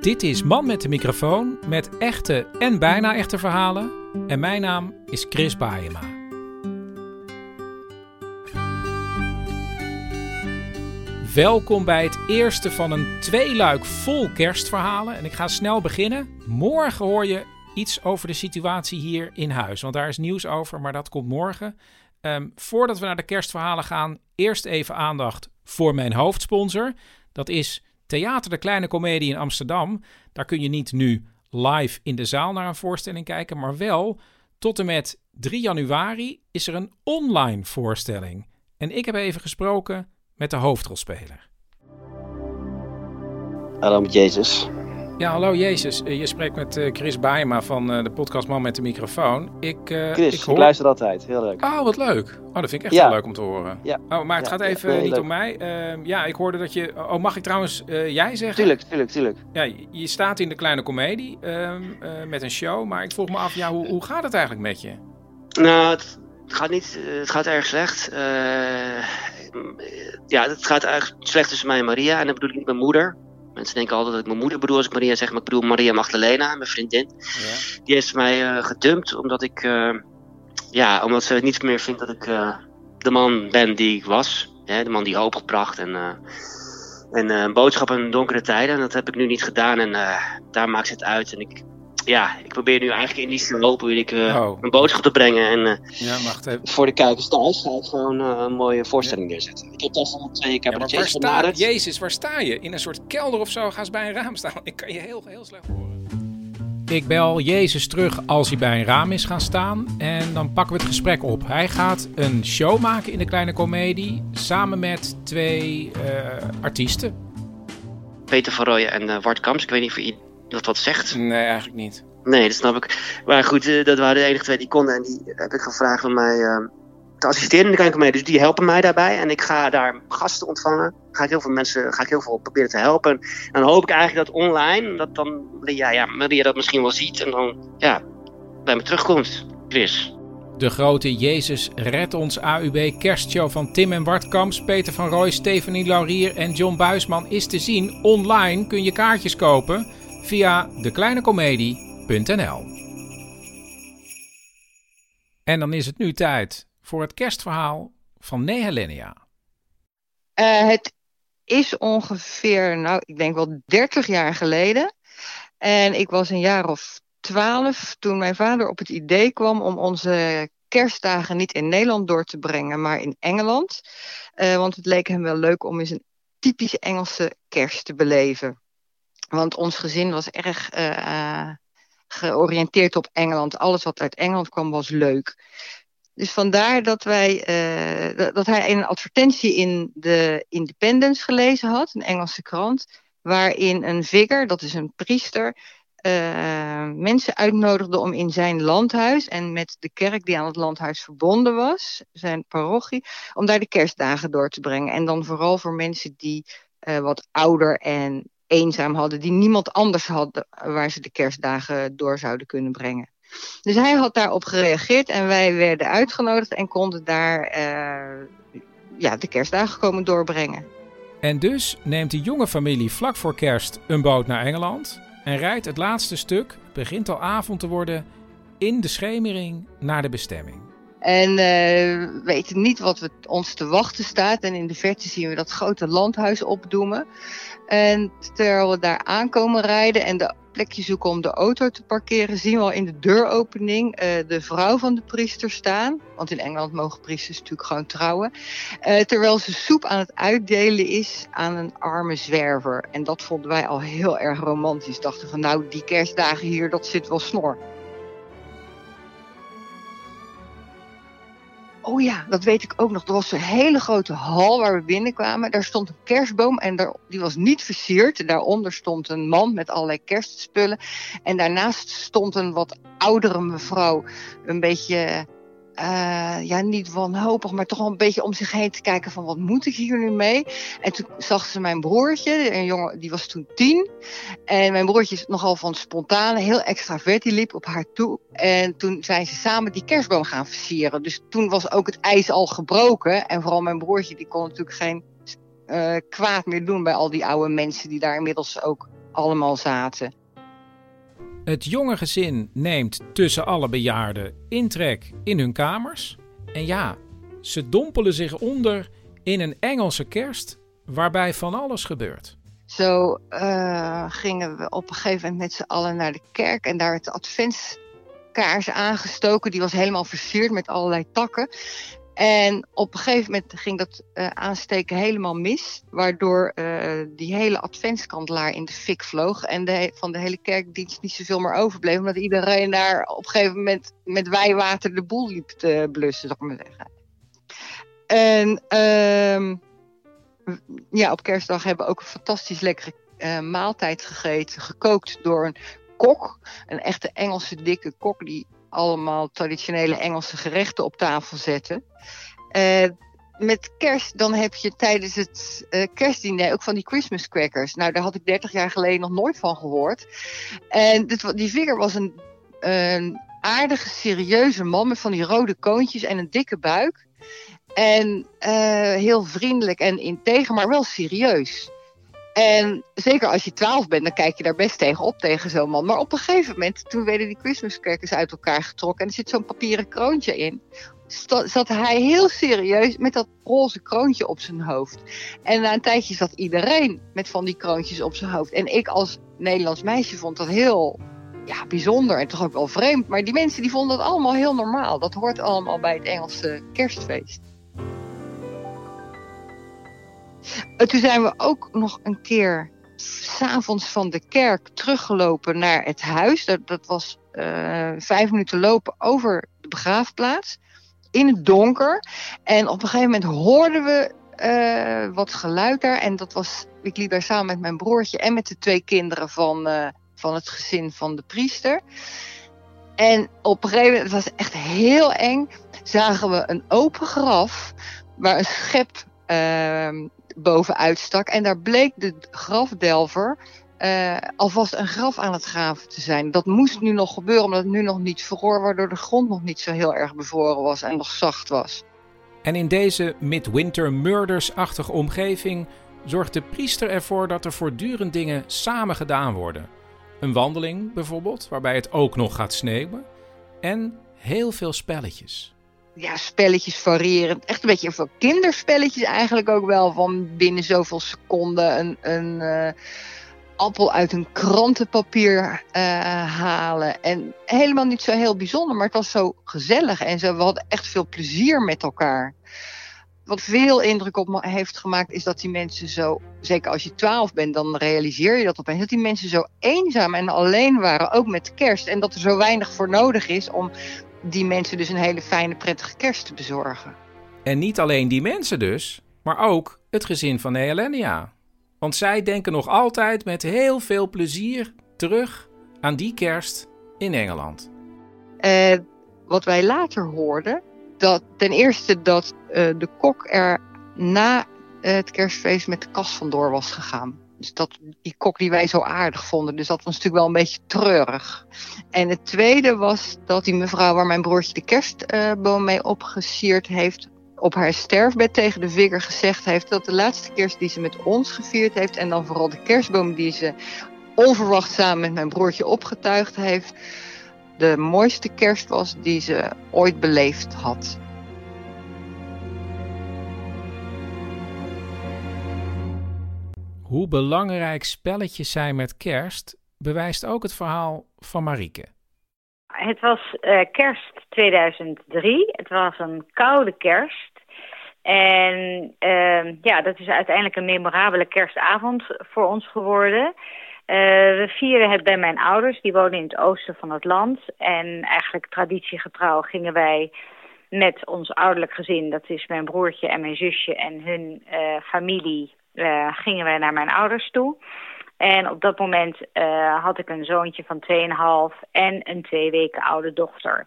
Dit is Man met de microfoon met echte en bijna echte verhalen. En mijn naam is Chris Baayema. Welkom bij het eerste van een tweeluik vol kerstverhalen. En ik ga snel beginnen. Morgen hoor je iets over de situatie hier in huis. Want daar is nieuws over, maar dat komt morgen. Ehm, voordat we naar de kerstverhalen gaan, eerst even aandacht voor mijn hoofdsponsor. Dat is Theater de Kleine Comedie in Amsterdam. Daar kun je niet nu live in de zaal naar een voorstelling kijken, maar wel tot en met 3 januari is er een online voorstelling. En ik heb even gesproken met de hoofdrolspeler. Hallo met Jezus. Ja, hallo Jezus. Eh, Je spreekt met eh, Chris Baema van eh, de podcast Man met de microfoon. Ik, eh, Chris, ik luister altijd. Heel leuk. Oh, wat leuk. Oh, dat vind ik echt Ja. wel leuk om te horen. Ja. Oh, maar het Ja, gaat even niet leuk. om mij. Ehm, ja, ik hoorde dat je... Oh, mag ik trouwens eh, jij zeggen? Tuurlijk, tuurlijk, tuurlijk. Ja, je- staat in de kleine komedie ehm, eh, met een show. Maar ik vroeg me af, ja, hoe, hoe gaat het eigenlijk met je? Nou, het, gaat niet, het gaat erg slecht. Eh, ja, het gaat erg slecht tussen mij en Maria. En dan bedoel ik niet mijn moeder. Mensen denken altijd dat ik mijn moeder bedoel als ik Maria zeg, maar ik bedoel Maria Magdalena, mijn vriendin. Ja. Die heeft mij eh, gedumpt omdat ik, eh, ja, omdat ze niet meer vindt dat ik eh, de man ben die ik was. Hè, de man die hoop gebracht en, en een boodschap in donkere tijden. En dat heb ik nu niet gedaan en eh, daar maakt ze het uit. En ik, ja, ik probeer nu eigenlijk in die probeer ik eh, Oh. een boodschap te brengen. En eh, Ja, wacht even. voor de kijkers thuis ga ik gewoon eh, een mooie voorstelling neerzetten. Ik heb daar van twee Ja, maar waar sta. Jezus, waar sta je? In een soort kelder of zo? Ga eens bij een raam staan. Ik kan je heel, heel slecht horen. Ik bel Jezus terug als hij bij een raam is gaan staan. En dan pakken we het gesprek op. Hij gaat een show maken in de kleine komedie. Samen met twee eh, artiesten. Peter van Rooyen en eh Wart Kamps. Ik weet niet of je dat wat zegt. Nee, eigenlijk niet. Nee, dat snap ik. Maar goed, eh, dat waren de enige twee die konden. En die heb ik gevraagd om mij eh, te assisteren in de kleine comedie. Dus die helpen mij daarbij. En ik ga daar gasten ontvangen. Ga ik heel veel mensen, ga ik heel veel proberen te helpen. En dan hoop ik eigenlijk dat online, dat dan ja, ja, Maria dat misschien wel ziet. En dan ja, bij me terugkomt. Chris. De grote Jezus Red ons AUB kerstshow van Tim en Bart Kamps, Peter van Rooij, Stephanie Laurier en John Buisman is te zien. Online kun je kaartjes kopen via dekleinecomedie.nl. En dan is het nu tijd voor het kerstverhaal van Nehelenia. Eh, het is ongeveer, nou, ik denk wel 30 jaar geleden. En ik was een jaar of twaalf toen mijn vader op het idee kwam om onze kerstdagen niet in Nederland door te brengen, maar in Engeland. Eh, want het leek hem wel leuk om eens een typische Engelse kerst te beleven. Want ons gezin was erg eh, eh, georiënteerd op Engeland. Alles wat uit Engeland kwam was leuk. Dus vandaar dat, wij, eh, dat- hij een advertentie in de Independence gelezen had, een Engelse krant, waarin een vicar, dat is een priester, mensen uitnodigde om in zijn landhuis en met de kerk die aan het landhuis verbonden was, zijn parochie, om daar de kerstdagen door te brengen. En dan vooral voor mensen die wat ouder en eenzaam hadden, die niemand anders hadden waar ze de kerstdagen door zouden kunnen brengen. Dus hij had daarop gereageerd en wij werden uitgenodigd en konden daar eh, ja, de kerstdagen komen doorbrengen. En dus neemt de jonge familie vlak voor kerst een boot naar Engeland en rijdt het laatste stuk, begint al avond te worden, in de schemering naar de bestemming. En uh, weten niet wat we, ons te wachten staat. En in de verte zien we dat grote landhuis opdoemen. En terwijl we daar aankomen rijden en de plekje zoeken om de auto te parkeren, zien we al in de deuropening uh, de vrouw van de priester staan. Want in Engeland mogen priesters natuurlijk gewoon trouwen. Uh, terwijl ze soep aan het uitdelen is aan een arme zwerver. En dat vonden wij al heel erg romantisch. Dachten van nou, die kerstdagen hier, dat zit wel snor. Oh ja, dat weet ik ook nog. Er was een hele grote hal waar we binnenkwamen. Daar stond een kerstboom en daar, die was niet versierd. Daaronder stond een man met allerlei kerstspullen. En daarnaast stond een wat oudere mevrouw, een beetje uh, ja, niet wanhopig, maar toch wel een beetje om zich heen te kijken van wat moet ik hier nu mee? En toen zag ze mijn broertje, een jongen, die was toen tien. En mijn broertje is nogal van spontane, heel extravert, die liep op haar toe. En toen zijn ze samen die kerstboom gaan versieren. Dus toen was ook het ijs al gebroken. En vooral mijn broertje, die kon natuurlijk geen uh, kwaad meer doen bij al die oude mensen die daar inmiddels ook allemaal zaten. Het jonge gezin neemt tussen alle bejaarden intrek in hun kamers. En ja, ze dompelen zich onder in een Engelse kerst waarbij van alles gebeurt. Zo uh, gingen we op een gegeven moment met z'n allen naar de kerk en daar de adventskaars aangestoken. Die was helemaal versierd met allerlei takken. En op een gegeven moment ging dat uh, aansteken helemaal mis. Waardoor uh, die hele adventskandelaar in de fik vloog. En de, van de hele kerkdienst niet zoveel meer overbleef. Omdat iedereen daar op een gegeven moment met wijwater de boel liep te blussen, zal ik maar zeggen. En uh, ja, op kerstdag hebben we ook een fantastisch lekkere uh, maaltijd gegeten. Gekookt door een kok. Een echte Engelse dikke kok die allemaal traditionele Engelse gerechten op tafel zetten. Uh, met kerst, dan heb je tijdens het uh, kerstdiner ook van die Christmas crackers. Nou, daar had ik 30 jaar geleden nog nooit van gehoord. En dit, die vinger was een, aardige, serieuze man met van die rode koontjes en een dikke buik. En uh, heel vriendelijk en integer, maar wel serieus. En zeker als je twaalf bent, dan kijk je daar best tegen op tegen zo'n man. Maar op een gegeven moment, toen werden die Christmas crackers uit elkaar getrokken... en er zit zo'n papieren kroontje in... zat hij heel serieus met dat roze kroontje op zijn hoofd. En na een tijdje zat iedereen met van die kroontjes op zijn hoofd. En ik als Nederlands meisje vond dat heel ja, bijzonder en toch ook wel vreemd. Maar die mensen die vonden dat allemaal heel normaal. Dat hoort allemaal bij het Engelse kerstfeest. Toen zijn we ook nog een keer s'avonds van de kerk teruggelopen naar het huis. Dat, dat was uh, vijf minuten lopen over de begraafplaats. In het donker. En op een gegeven moment hoorden we uh, wat geluid daar. En dat was, ik liep daar samen met mijn broertje en met de twee kinderen van, uh, van het gezin van de priester. En op een gegeven moment, het was echt heel eng, zagen we een open graf waar een schep uh, bovenuit stak. En daar bleek de grafdelver uh, alvast een graf aan het graven te zijn. Dat moest nu nog gebeuren, omdat het nu nog niet vroor, waardoor de grond nog niet zo heel erg bevroren was en nog zacht was. En in deze midwinter murders-achtige omgeving zorgt de priester ervoor dat er voortdurend dingen samen gedaan worden. Een wandeling bijvoorbeeld, waarbij het ook nog gaat sneeuwen. En heel veel spelletjes ja, spelletjes variërend. Echt een beetje van kinderspelletjes eigenlijk ook wel. Van binnen zoveel seconden een, een uh, appel uit een krantenpapier uh, halen. En helemaal niet zo heel bijzonder, maar het was zo gezellig. En zo, we hadden echt veel plezier met elkaar. Wat veel indruk op me heeft gemaakt is dat die mensen zo, zeker als je twaalf bent, dan realiseer je dat opeens, dat die mensen zo eenzaam en alleen waren, ook met kerst. En dat er zo weinig voor nodig is om die mensen dus een hele fijne, prettige kerst te bezorgen. En niet alleen die mensen dus, maar ook het gezin van Helenia. Want zij denken nog altijd met heel veel plezier terug aan die kerst in Engeland. Uh, wat wij later hoorden, dat ten eerste dat uh, de kok er na het kerstfeest met de kast vandoor was gegaan. Dus dat, die kok die wij zo aardig vonden. Dus dat was natuurlijk wel een beetje treurig. En het tweede was dat die mevrouw waar mijn broertje de kerstboom mee opgesierd heeft... op haar sterfbed tegen de vinger gezegd heeft... dat de laatste kerst die ze met ons gevierd heeft... en dan vooral de kerstboom die ze onverwacht samen met mijn broertje opgetuigd heeft... de mooiste kerst was die ze ooit beleefd had. Hoe belangrijk spelletjes zijn met kerst, bewijst ook het verhaal van Marieke. Het was uh, kerst 2003. Het was een koude kerst. En uh, ja, dat is uiteindelijk een memorabele kerstavond voor ons geworden. Uh, we vieren het bij mijn ouders, die wonen in het oosten van het land. En eigenlijk traditiegetrouw gingen wij met ons ouderlijk gezin, dat is mijn broertje en mijn zusje en hun uh, familie, gingen wij naar mijn ouders toe. En op dat moment uh, had ik een zoontje van 2,5 en een twee weken oude dochter.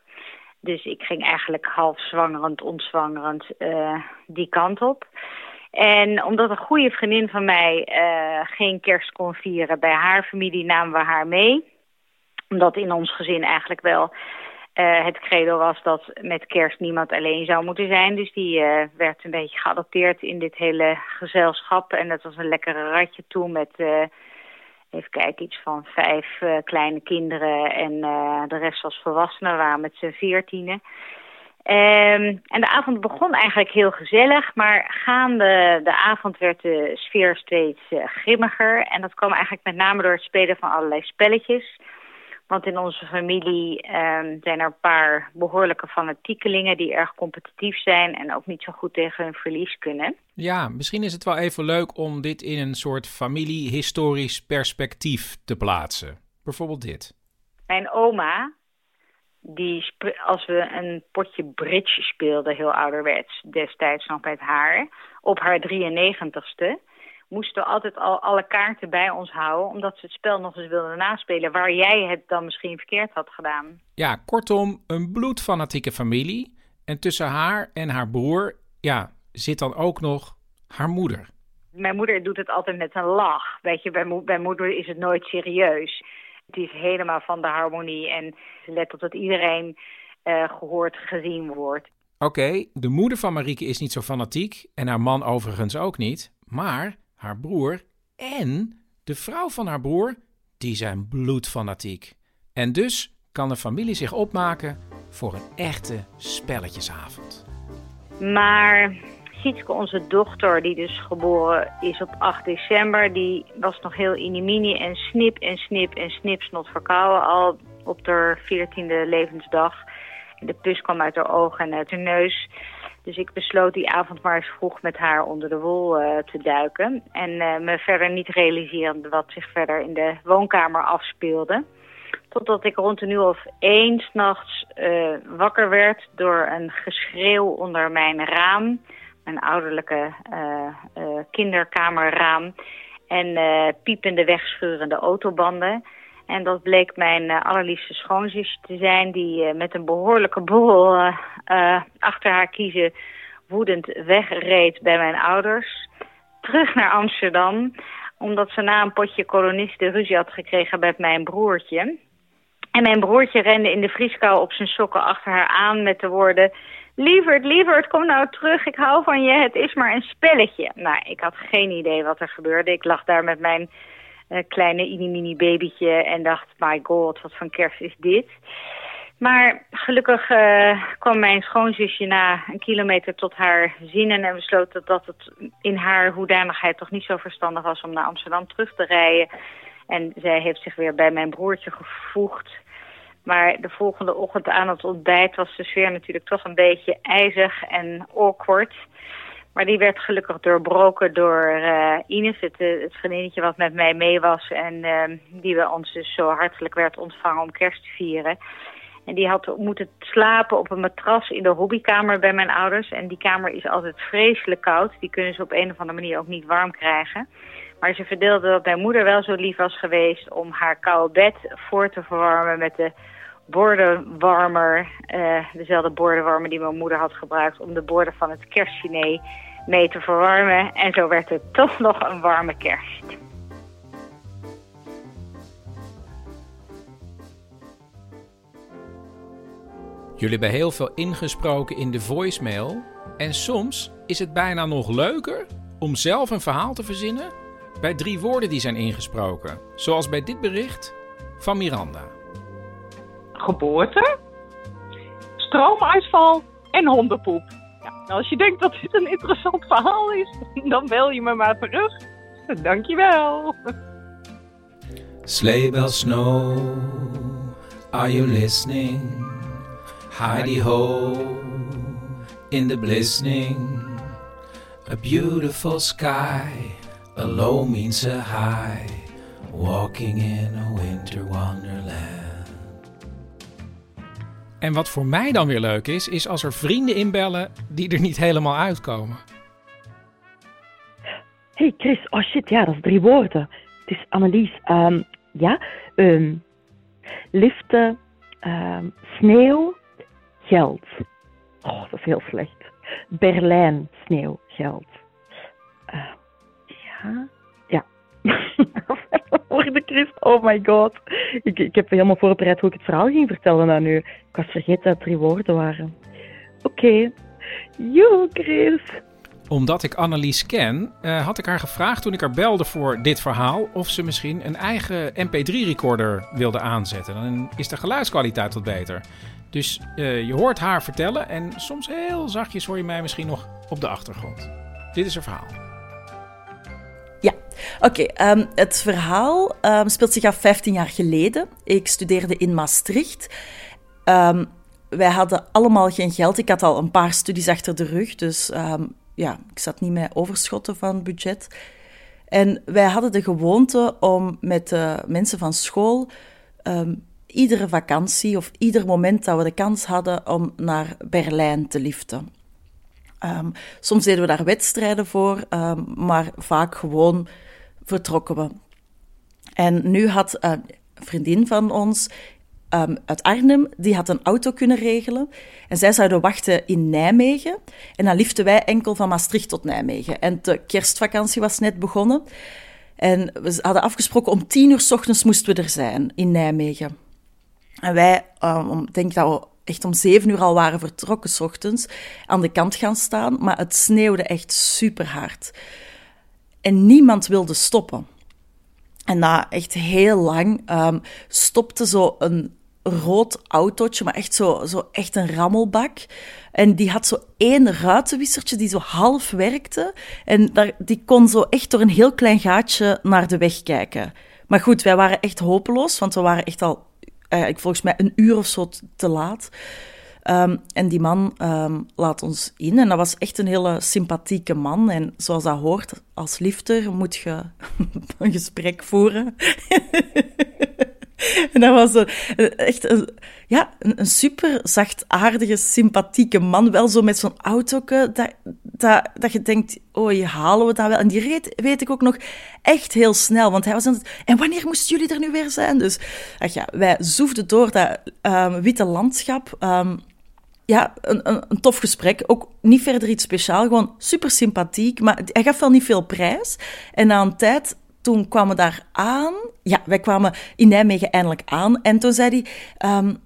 Dus ik ging eigenlijk half zwangerend, ontzwangerend uh, die kant op. En omdat een goede vriendin van mij geen kerst kon vieren bij haar familie, namen we haar mee. Omdat in ons gezin eigenlijk wel uh, het credo was dat met kerst niemand alleen zou moeten zijn. Dus die uh, werd een beetje geadopteerd in dit hele gezelschap. En dat was een lekkere ratje toe met uh, even kijken, iets van vijf kleine kinderen en de rest was volwassenen, waren met z'n veertienen. Um, en de avond begon eigenlijk heel gezellig, maar gaande de avond werd de sfeer steeds grimmiger. En dat kwam eigenlijk met name door het spelen van allerlei spelletjes. Want in onze familie um, zijn er een paar behoorlijke fanatiekelingen die erg competitief zijn en ook niet zo goed tegen hun verlies kunnen. Ja, misschien is het wel even leuk om dit in een soort familiehistorisch perspectief te plaatsen. Bijvoorbeeld dit. Mijn oma, die als we een potje bridge speelden, heel ouderwets, destijds nog met haar, op haar 93ste moesten altijd al alle kaarten bij ons houden... omdat ze het spel nog eens wilden naspelen... waar jij het dan misschien verkeerd had gedaan. Ja, kortom, een bloedfanatieke familie. En tussen haar en haar broer ja, zit dan ook nog haar moeder. Mijn moeder doet het altijd met een lach. Weet je, bij, mo bij moeder is het nooit serieus. Het is helemaal van de harmonie en ze let op dat iedereen uh, gehoord, gezien wordt. Oké, okay, de moeder van Marieke is niet zo fanatiek en haar man overigens ook niet. Maar haar broer en de vrouw van haar broer, die zijn bloedfanatiek. En dus kan de familie zich opmaken voor een echte spelletjesavond. Maar Sietske, onze dochter, die dus geboren is op 8 december, die was nog heel inimini en snip en snip en snipsnot verkouden al op haar 14e levensdag. De pus kwam uit haar ogen en uit haar neus. Dus ik besloot die avond maar eens vroeg met haar onder de wol uh, te duiken. En uh, me verder niet realiserend wat zich verder in de woonkamer afspeelde. Totdat ik rond een uur of één s'nachts uh, wakker werd door een geschreeuw onder mijn raam. Mijn ouderlijke kinderkamerraam. En piepende wegschurende autobanden. En dat bleek mijn uh, allerliefste schoonzusje te zijn... die uh, met een behoorlijke boel uh, achter haar kiezen woedend wegreed bij mijn ouders. Terug naar Amsterdam, omdat ze na een potje kolonisten ruzie had gekregen met mijn broertje. En mijn broertje rende in de vrieskou op zijn sokken achter haar aan met de woorden... Lieverd, lieverd, kom nou terug, ik hou van je, het is maar een spelletje. Nou, ik had geen idee wat er gebeurde. Ik lag daar met mijn kleine mini babytje en dacht, my god, wat van kerst is dit? Maar gelukkig uh, kwam mijn schoonzusje na een kilometer tot haar zinnen en besloot dat, dat het in haar hoedanigheid toch niet zo verstandig was om naar Amsterdam terug te rijden. En zij heeft zich weer bij mijn broertje gevoegd. Maar de volgende ochtend aan het ontbijt was de sfeer natuurlijk toch een beetje ijzig en awkward. Maar die werd gelukkig doorbroken door uh, Ines, het, eh, het wat met mij mee was. En uh, die we ons dus zo hartelijk werd ontvangen om kerst te vieren. En die had moeten slapen op een matras in de hobbykamer bij mijn ouders. En die kamer is altijd vreselijk koud. Die kunnen ze op een of andere manier ook niet warm krijgen. Maar ze verdeelde dat mijn moeder wel zo lief was geweest om haar koude bed voor te verwarmen met de bordenwarmer, uh, dezelfde bordenwarmer die mijn moeder had gebruikt om de borden van het kerstdiner mee te verwarmen. En zo werd het toch nog een warme kerst. Jullie hebben heel veel ingesproken in de voicemail. En soms is het bijna nog leuker om zelf een verhaal te verzinnen bij drie woorden die zijn ingesproken. Zoals bij dit bericht van Miranda. Geboorte, stroomuitval en hondenpoep. Ja, nou, als je denkt dat dit een interessant verhaal is, dan bel je me maar terug. Dankjewel. Sleigh bells snow, are you listening? Heidi ho, in the blistening, a beautiful sky, a low means a high, walking in a winter wonderland. En wat voor mij dan weer leuk is, is als er vrienden inbellen die er niet helemaal uitkomen. Hey Chris, oh shit, ja, dat is drie woorden. Het is Annelies. Ehm, ja, um, liften, ehm, sneeuw, geld. Oh, dat is heel slecht. Berlijn, sneeuw, geld. Ja, Woorden Chris, oh my god. Ik, ik heb helemaal voorbereid hoe ik het verhaal ging vertellen aan u. Ik was vergeten dat drie woorden waren. Oké. Okay. Joe, Chris omdat ik Annelies ken, uh, had ik haar gevraagd toen ik haar belde voor dit verhaal of ze misschien een eigen MP3-recorder wilde aanzetten. Dan is de geluidskwaliteit wat beter. Dus uh, je hoort haar vertellen en soms heel zachtjes hoor je mij misschien nog op de achtergrond. Dit is haar verhaal. Oké. Um, het verhaal um, speelt zich af 15 jaar geleden. Ik studeerde in Maastricht. Um, wij hadden allemaal geen geld. Ik had al een paar studies achter de rug, dus ja, ik zat niet met overschotten van budget. En wij hadden de gewoonte om met de mensen van school iedere vakantie of ieder moment dat we de kans hadden om naar Berlijn te liften. Soms deden we daar wedstrijden voor, maar vaak gewoon vertrokken we. En nu had een vriendin van ons um, uit Arnhem, die had een auto kunnen regelen. En zij zouden wachten in Nijmegen. En dan liften wij enkel van Maastricht tot Nijmegen. En de kerstvakantie was net begonnen. En we hadden afgesproken om tien uur s ochtends moesten we er zijn in Nijmegen. En wij, um, denk dat we echt om zeven uur al waren vertrokken s ochtends, aan de kant gaan staan. Maar het sneeuwde echt super hard. En niemand wilde stoppen. En na echt heel lang um, stopte zo een rood autootje, maar echt zo, zo echt een rammelbak. En die had zo één ruitenwissertje die zo half werkte. En daar, die kon zo echt door een heel klein gaatje naar de weg kijken. Maar goed, wij waren echt hopeloos, want we waren echt al, uh, volgens mij, een uur of zo te laat. Um, en die man um, laat ons in. En dat was echt een hele sympathieke man. En zoals dat hoort, als lifter moet je een gesprek voeren. En dat was een, echt een, ja, een, een super zachtaardige, sympathieke man. Wel zo met zo'n auto dat, dat, dat je denkt, oh, halen we dat wel? En die reed, weet ik ook nog, echt heel snel. Want hij was aan. En wanneer moesten jullie er nu weer zijn? Dus ach ja, wij zoefden door dat um, witte landschap... ja, een, een, tof gesprek. Ook niet verder iets speciaal, gewoon super sympathiek. Maar hij gaf wel niet veel prijs. En na een tijd toen kwamen we daar aan. Ja, wij kwamen in Nijmegen eindelijk aan. En toen zei hij... Um,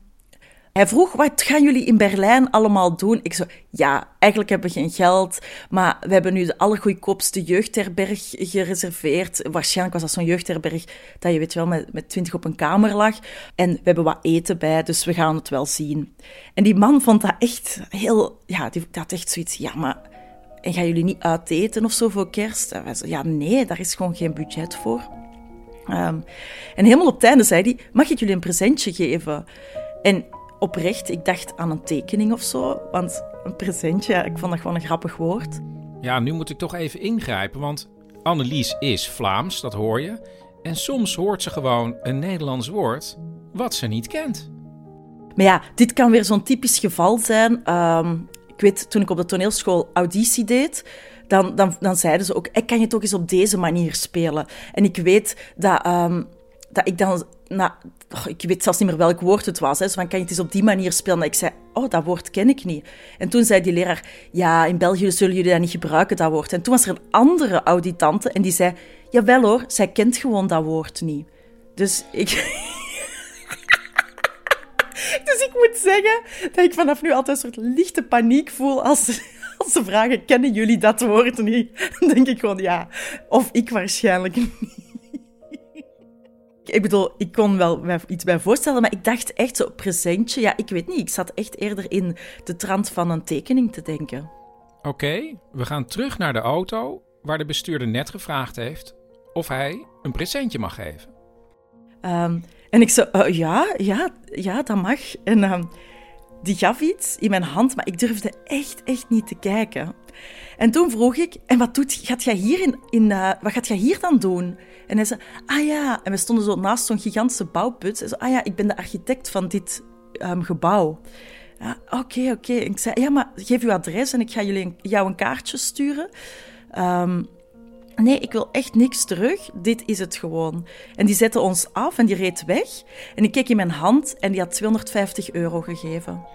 hij vroeg, wat gaan jullie in Berlijn allemaal doen? Ik zei, ja, eigenlijk hebben we geen geld, maar we hebben nu de allergoedkoopste jeugdherberg gereserveerd. Waarschijnlijk was dat zo'n jeugdherberg dat je weet wel met, met twintig op een kamer lag. En we hebben wat eten bij, dus we gaan het wel zien. En die man vond dat echt heel... Ja, die had echt zoiets, ja, maar en gaan jullie niet uiteten of zo voor kerst? En wij ja, nee, daar is gewoon geen budget voor. Um, en helemaal op het einde zei hij, mag ik jullie een presentje geven? En oprecht, ik dacht aan een tekening of zo. Want een presentje, ik vond dat gewoon een grappig woord. Ja, nu moet ik toch even ingrijpen, want Annelies is Vlaams, dat hoor je. En soms hoort ze gewoon een Nederlands woord wat ze niet kent. Maar ja, dit kan weer zo'n typisch geval zijn. Um, ik weet, toen ik op de toneelschool auditie deed, dan, dan, dan zeiden ze ook, ik kan je toch eens op deze manier spelen. En ik weet dat, um, dat ik dan... Ik weet zelfs niet meer welk woord het was. Hè. Zo van, kan je het eens op die manier spelen? En ik zei, oh, dat woord ken ik niet. En toen zei die leraar, ja, in België zullen jullie dat niet gebruiken, dat woord. En toen was er een andere auditante en die zei, jawel hoor, zij kent gewoon dat woord niet. Dus ik... Dus ik moet zeggen dat ik vanaf nu altijd een soort lichte paniek voel als, als ze vragen: kennen jullie dat woord niet? Dan denk ik gewoon ja. Of ik waarschijnlijk niet. Ik bedoel, ik kon wel iets bij voorstellen, maar ik dacht echt zo, presentje, ja, ik weet niet. Ik zat echt eerder in de trant van een tekening te denken. Oké, we gaan terug naar de auto waar de bestuurder net gevraagd heeft of hij een presentje mag geven. Ehm, en ik zo, uh, ja, ja, ja, dat mag. En ehm, die gaf iets in mijn hand, maar ik durfde echt, echt niet te kijken. En toen vroeg ik, en wat doet, gaat jij hier in, in uh, wat gaat jij hier dan doen? En hij zei, ah ja, en we stonden zo naast zo'n gigantische bouwput. Hij zei, ah ja, ik ben de architect van dit um, gebouw. Ja, oké, okay, oké. Ik zei, ja, maar geef uw adres en ik ga jullie, jou een kaartje sturen. Um, nee, ik wil echt niks terug. Dit is het gewoon. En die zette ons af en die reed weg. En ik keek in mijn hand en die had 250 euro gegeven.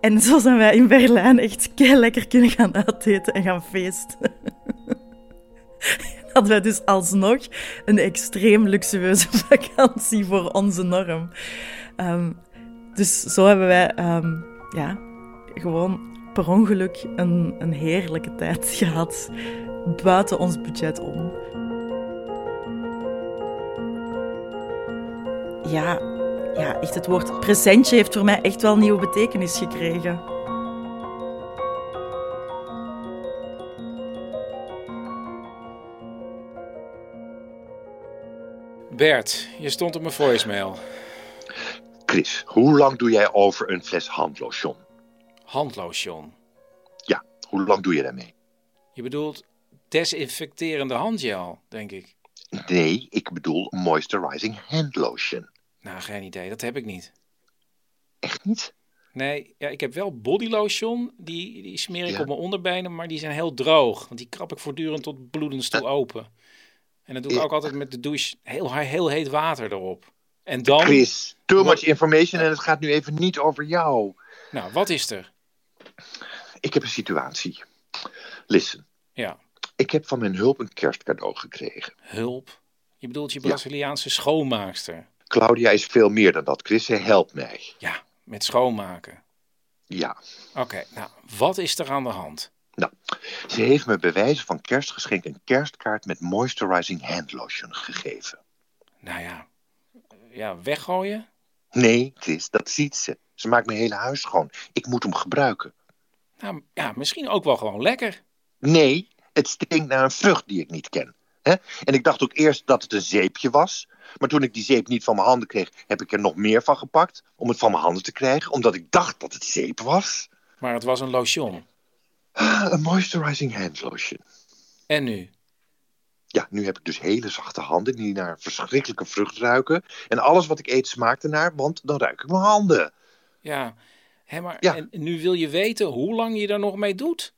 En zo zijn wij in Berlijn echt lekker kunnen gaan uiteten en gaan feesten. Hadden wij dus alsnog een extreem luxueuze vakantie voor onze norm. Um, dus zo hebben wij um, ja, gewoon per ongeluk een, een heerlijke tijd gehad buiten ons budget om. Ja, ja, echt het woord presentje heeft voor mij echt wel nieuwe betekenis gekregen. Bert, je stond op mijn voicemail. Chris, hoe lang doe jij over een fles handlotion? Handlotion? Ja, hoe lang doe je daarmee? Je bedoelt desinfecterende handgel, denk ik. Nee, ik bedoel moisturizing handlotion. Nou, geen idee. Dat heb ik niet. Echt niet? Nee, ja, ik heb wel bodylotion. Die, die smeer ik op mijn onderbenen, maar die zijn heel droog. Want die krap ik voortdurend tot bloedens toe open. En dan doe ik ook altijd met de douche heel, heel heet water erop. En dan... Chris, too much information en het gaat nu even niet over jou. Nou, wat is er? Ik heb een situatie. Listen. Ja. Ik heb van mijn hulp een kerstcadeau gekregen. Hulp? Je bedoelt je Braziliaanse ja. schoonmaakster? Claudia is veel meer dan dat, Chris. Zij helpt mij. Ja, met schoonmaken. Ja. Oké, nou, wat is er aan de hand? Nou, ze heeft me bij wijze van kerstgeschenk een kerstkaart met moisturizing handlotion gegeven. Nou ja, ja, weggooien? Nee, Chris, dat ziet ze. Ze maakt mijn hele huis schoon. Ik moet hem gebruiken. Nou, ja, misschien ook wel gewoon lekker. Nee, het stinkt naar een vrucht die ik niet ken. En ik dacht ook eerst dat het een zeepje was. Maar toen ik die zeep niet van mijn handen kreeg, heb ik er nog meer van gepakt. Om het van mijn handen te krijgen, omdat ik dacht dat het zeep was. Maar het was een lotion. Een moisturizing hand lotion. En nu? Ja, nu heb ik dus hele zachte handen die naar verschrikkelijke vrucht ruiken. En alles wat ik eet smaakt ernaar, want dan ruik ik mijn handen. Ja, hè, maar ja. En nu wil je weten hoe lang je er nog mee doet?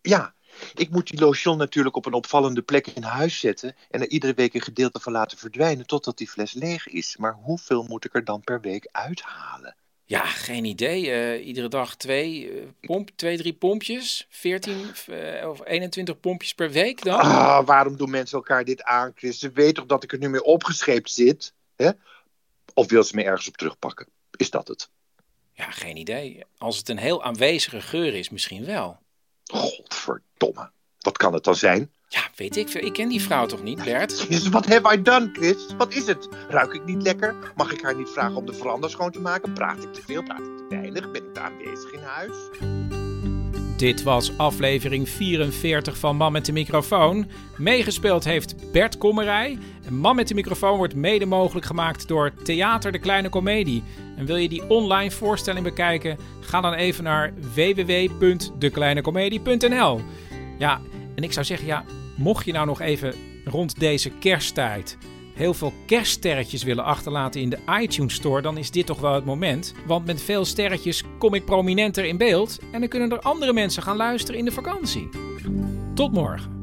Ja, ik moet die lotion natuurlijk op een opvallende plek in huis zetten en er iedere week een gedeelte van laten verdwijnen totdat die fles leeg is. Maar hoeveel moet ik er dan per week uithalen? Ja, geen idee. Uh, iedere dag twee, uh, pomp, twee, drie pompjes. 14 uh, of 21 pompjes per week dan. Ah, waarom doen mensen elkaar dit aan, Chris? Ze weten toch dat ik er nu mee opgescheept zit? Hè? Of wil ze me ergens op terugpakken? Is dat het? Ja, geen idee. Als het een heel aanwezige geur is, misschien wel. Godverdomme. Wat kan het dan zijn? Ja, weet ik veel. Ik ken die vrouw toch niet, Bert? Jezus, wat have I done, Chris? Wat is het? Ruik ik niet lekker? Mag ik haar niet vragen om de veranda schoon te maken? Praat ik te veel? Praat ik te weinig? Ben ik te aanwezig in huis? Dit was aflevering 44 van Man met de microfoon. Meegespeeld heeft Bert Kommerij. Man met de microfoon wordt mede mogelijk gemaakt door Theater de Kleine Comedie. En wil je die online voorstelling bekijken? Ga dan even naar www.dekleinecomedie.nl. Ja, en ik zou zeggen, ja, mocht je nou nog even rond deze kersttijd heel veel kerststerretjes willen achterlaten in de iTunes Store, dan is dit toch wel het moment. Want met veel sterretjes kom ik prominenter in beeld en dan kunnen er andere mensen gaan luisteren in de vakantie. Tot morgen.